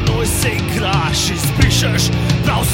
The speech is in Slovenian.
menoj se igraš, izbrišeš prav